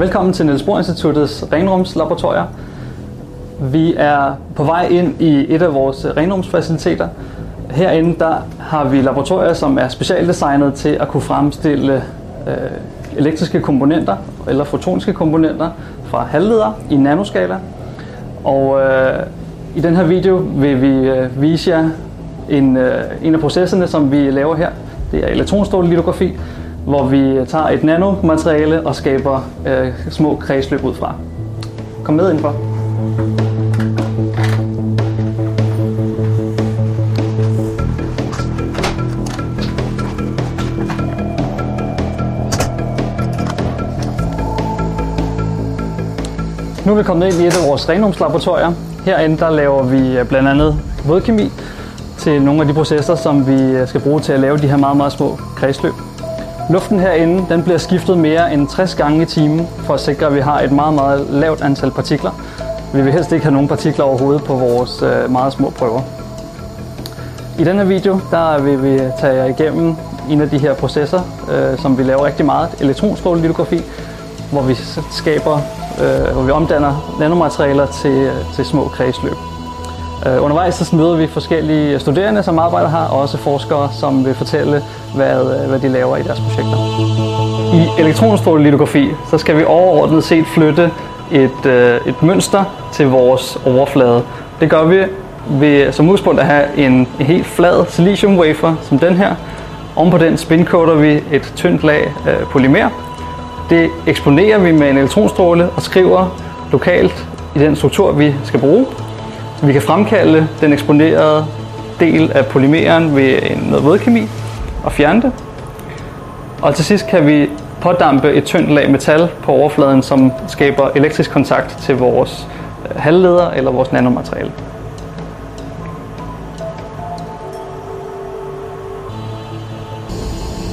Velkommen til Niels Bohr Instituttets renrumslaboratorier. Vi er på vej ind i et af vores renrumsfaciliteter. Herinde der har vi laboratorier, som er specialdesignet til at kunne fremstille øh, elektriske komponenter eller fotoniske komponenter fra halvledere i nanoskala. Og øh, i den her video vil vi øh, vise jer en, øh, en af processerne, som vi laver her. Det er elektronstrålelitografi, hvor vi tager et nanomateriale og skaber øh, små kredsløb ud fra. Kom med indenfor. Nu er vi kommet ind i et af vores renumslaboratorier. Herinde der laver vi øh, blandt andet vådkemi til nogle af de processer, som vi øh, skal bruge til at lave de her meget, meget små kredsløb. Luften herinde den bliver skiftet mere end 60 gange i timen for at sikre, at vi har et meget, meget lavt antal partikler. Vi vil helst ikke have nogen partikler overhovedet på vores øh, meget små prøver. I denne video der vil vi tage jer igennem en af de her processer, øh, som vi laver rigtig meget, elektronstrålelitografi, hvor vi skaber øh, hvor vi omdanner nanomaterialer til, øh, til små kredsløb. Øh, undervejs så møder vi forskellige studerende, som arbejder her, og også forskere, som vil fortælle, hvad, øh, hvad de laver i deres projekter. I elektronstrålelitografi, så skal vi overordnet set flytte et, øh, et mønster til vores overflade. Det gør vi ved som udgangspunkt at have en, en helt flad silicium wafer som den her. Oven på den spincoater vi et tyndt lag øh, polymer, det eksponerer vi med en elektronstråle og skriver lokalt i den struktur, vi skal bruge. Vi kan fremkalde den eksponerede del af polymeren ved noget vådkemi og fjerne det. Og til sidst kan vi pådampe et tyndt lag metal på overfladen, som skaber elektrisk kontakt til vores øh, halvleder eller vores nanomateriale.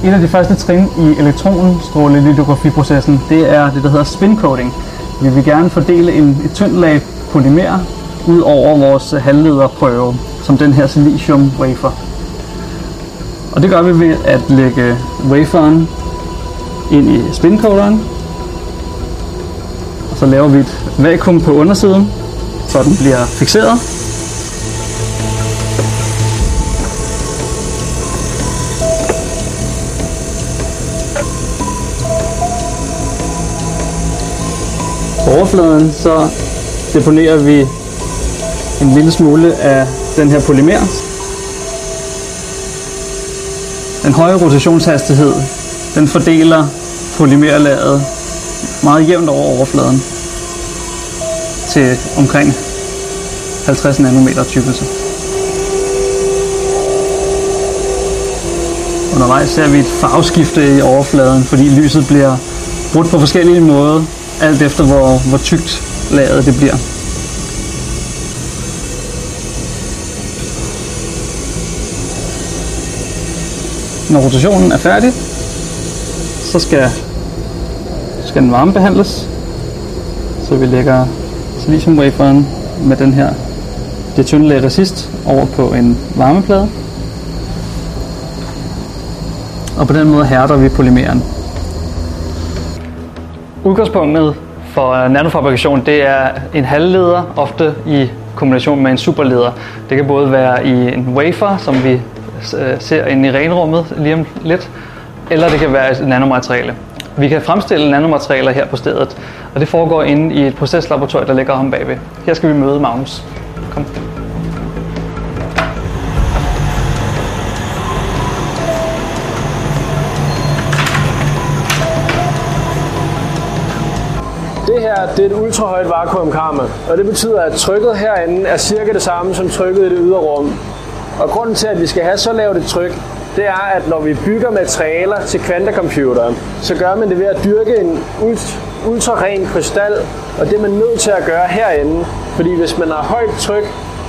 Et af de første trin i elektronstrålelitografiprocessen, det er det, der hedder spin coating. Vi vil gerne fordele en, et tyndt lag polymer ud over vores halvlederprøve, som den her silicium wafer. Og det gør vi ved at lægge waferen ind i spincoateren. Og så laver vi et vakuum på undersiden, så den bliver fixeret. På overfladen så deponerer vi en lille smule af den her polymer. Den høje rotationshastighed, den fordeler polymerlaget meget jævnt over overfladen til omkring 50 nanometer tykkelse. Undervejs ser vi et farveskifte i overfladen, fordi lyset bliver brudt på forskellige måder alt efter hvor, hvor tykt laget det bliver. Når rotationen er færdig, så skal, skal den varme behandles. Så vi lægger silicium waferen med den her det tynde lag resist over på en varmeplade. Og på den måde hærder vi polymeren. Udgangspunktet for øh, nanofabrikation det er en halvleder, ofte i kombination med en superleder. Det kan både være i en wafer, som vi Øh, ser inde i renrummet lige om lidt, eller det kan være et nanomateriale. Vi kan fremstille nanomaterialer her på stedet, og det foregår inde i et proceslaboratorium, der ligger om bagved. Her skal vi møde Magnus. Kom. Det her det er et ultrahøjt vakuumkammer, og det betyder, at trykket herinde er cirka det samme som trykket i det ydre rum. Og grunden til, at vi skal have så lavt et tryk, det er, at når vi bygger materialer til kvantecomputeren, så gør man det ved at dyrke en ultraren krystal, og det er man nødt til at gøre herinde, fordi hvis man har højt tryk,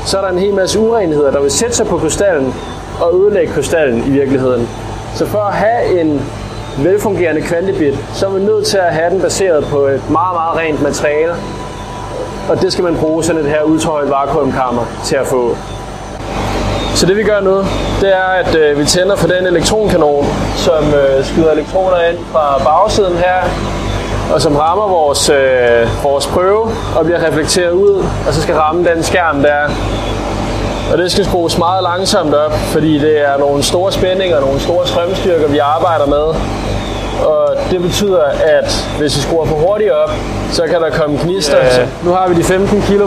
så er der en hel masse urenheder, der vil sætte sig på krystallen og ødelægge krystallen i virkeligheden. Så for at have en velfungerende kvantebit, så er man nødt til at have den baseret på et meget, meget rent materiale. Og det skal man bruge sådan et her ultrahøjt vakuumkammer til at få. Så det vi gør nu, det er, at øh, vi tænder for den elektronkanon, som øh, skyder elektroner ind fra bagsiden her. og som rammer vores, øh, vores prøve og bliver reflekteret ud, og så skal ramme den skærm der. Og det skal skrues meget langsomt op, fordi det er nogle store spændinger og nogle store strømstyrker, vi arbejder med. Og det betyder, at hvis vi skruer for hurtigt op, så kan der komme gnister. Ja. Nu har vi de 15 kV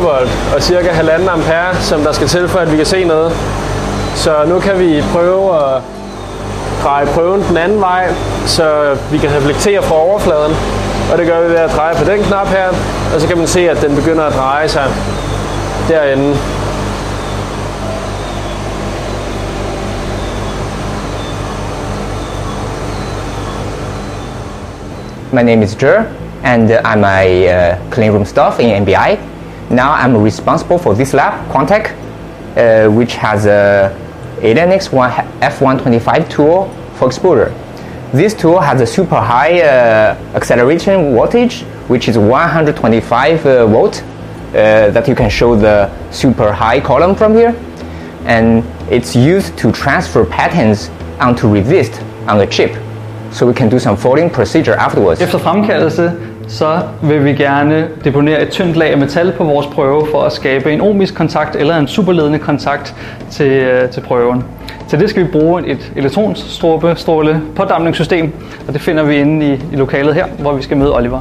og cirka 1,5 ampere, som der skal til for, at vi kan se noget. Så nu kan vi prøve at dreje prøven den anden vej, så vi kan reflektere fra overfladen. Og det gør vi ved at dreje på den knap her, og så kan man se, at den begynder at dreje sig derinde. My name is Jer, and I'm a uh, clean room staff in MBI. Now I'm responsible for this lab, Quantec, uh, which has a ALNX F125 tool for exposure. This tool has a super high uh, acceleration voltage, which is 125 uh, volt, uh, that you can show the super high column from here. And it's used to transfer patterns onto resist on the chip. so we can do some folding procedure afterwards. Efter fremkaldelse, så vil vi gerne deponere et tyndt lag af metal på vores prøve for at skabe en ohmisk kontakt eller en superledende kontakt til, øh, til prøven. Til det skal vi bruge et elektronstråle stråle pådamningssystem, og det finder vi inde i, i lokalet her, hvor vi skal møde Oliver.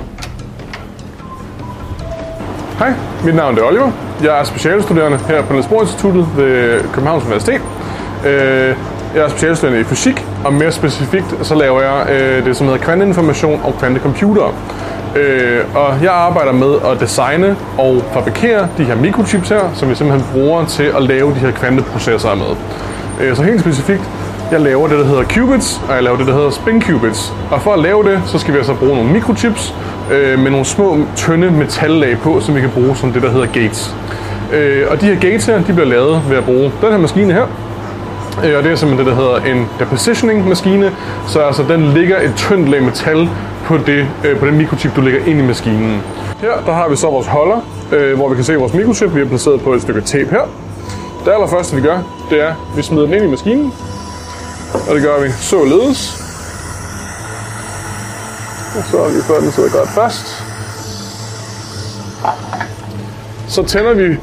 Hej, mit navn er Oliver. Jeg er specialstuderende her på Niels Bohr Instituttet ved Københavns Universitet. Øh, jeg er specialstuderende i fysik, og mere specifikt så laver jeg øh, det, som hedder kvanteinformation og kvantecomputere. Øh, og jeg arbejder med at designe og fabrikere de her mikrochips her, som vi simpelthen bruger til at lave de her kvanteprocessorer med. Øh, så helt specifikt, jeg laver det, der hedder qubits, og jeg laver det, der hedder spin qubits. Og for at lave det, så skal vi altså bruge nogle mikrochips øh, med nogle små, tynde metallag på, som vi kan bruge som det, der hedder gates. Øh, og de her gates her, de bliver lavet ved at bruge den her maskine her, Øh, og det er simpelthen det, der hedder en depositioning maskine. Så altså, den ligger et tyndt lag metal på, det, øh, på den mikrochip, du lægger ind i maskinen. Her der har vi så vores holder, øh, hvor vi kan se vores mikrochip. Vi har placeret på et stykke tape her. Det allerførste, vi gør, det er, at vi smider den ind i maskinen. Og det gør vi således. Og så er vi fået den sidder godt fast. Så tænder vi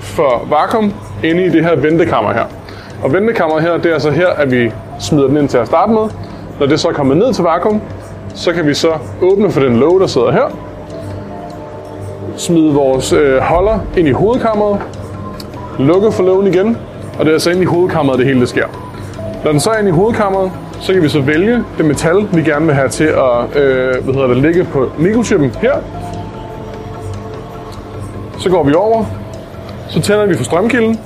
for vakuum inde i det her ventekammer her. Og ventekammeret her, det er altså her, at vi smider den ind til at starte med. Når det så er kommet ned til vakuum, så kan vi så åbne for den låge, der sidder her. Smide vores øh, holder ind i hovedkammeret. Lukke for lågen igen. Og det er altså ind i hovedkammeret, det hele det sker. Når den så er ind i hovedkammeret, så kan vi så vælge det metal, vi gerne vil have til at øh, hvad hedder det, ligge på mikrochippen her. Så går vi over, så tænder vi for strømkilden,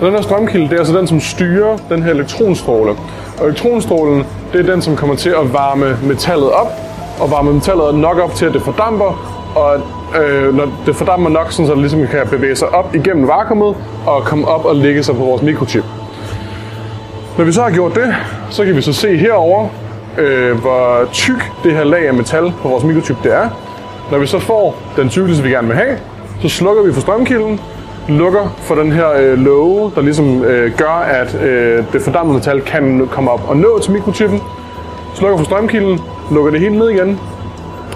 og den her strømkilde, det er altså den, som styrer den her elektronstråle. Og elektronstrålen, det er den, som kommer til at varme metallet op, og varme metallet nok op til, at det fordamper, og øh, når det fordamper nok, så det ligesom kan bevæge sig op igennem vakuumet, og komme op og ligge sig på vores mikrochip. Når vi så har gjort det, så kan vi så se herover, øh, hvor tyk det her lag af metal på vores mikrochip det er. Når vi så får den tykkelse, vi gerne vil have, så slukker vi for strømkilden, lukker for den her øh, låge, der ligesom øh, gør, at øh, det fordampede metal kan komme op og nå til mikrochippen. Slukker for strømkilden, lukker det hele ned igen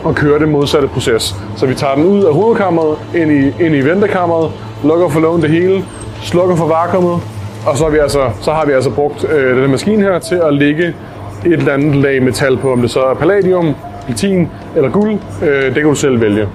og kører det modsatte proces. Så vi tager den ud af hovedkammeret, ind i, ind i ventekammeret, lukker for lågen det hele, slukker for vakuumet, og så har vi altså, så har vi altså brugt øh, den maskine her til at lægge et eller andet lag metal på, om det så er palladium, platin eller guld, øh, det kan du selv vælge.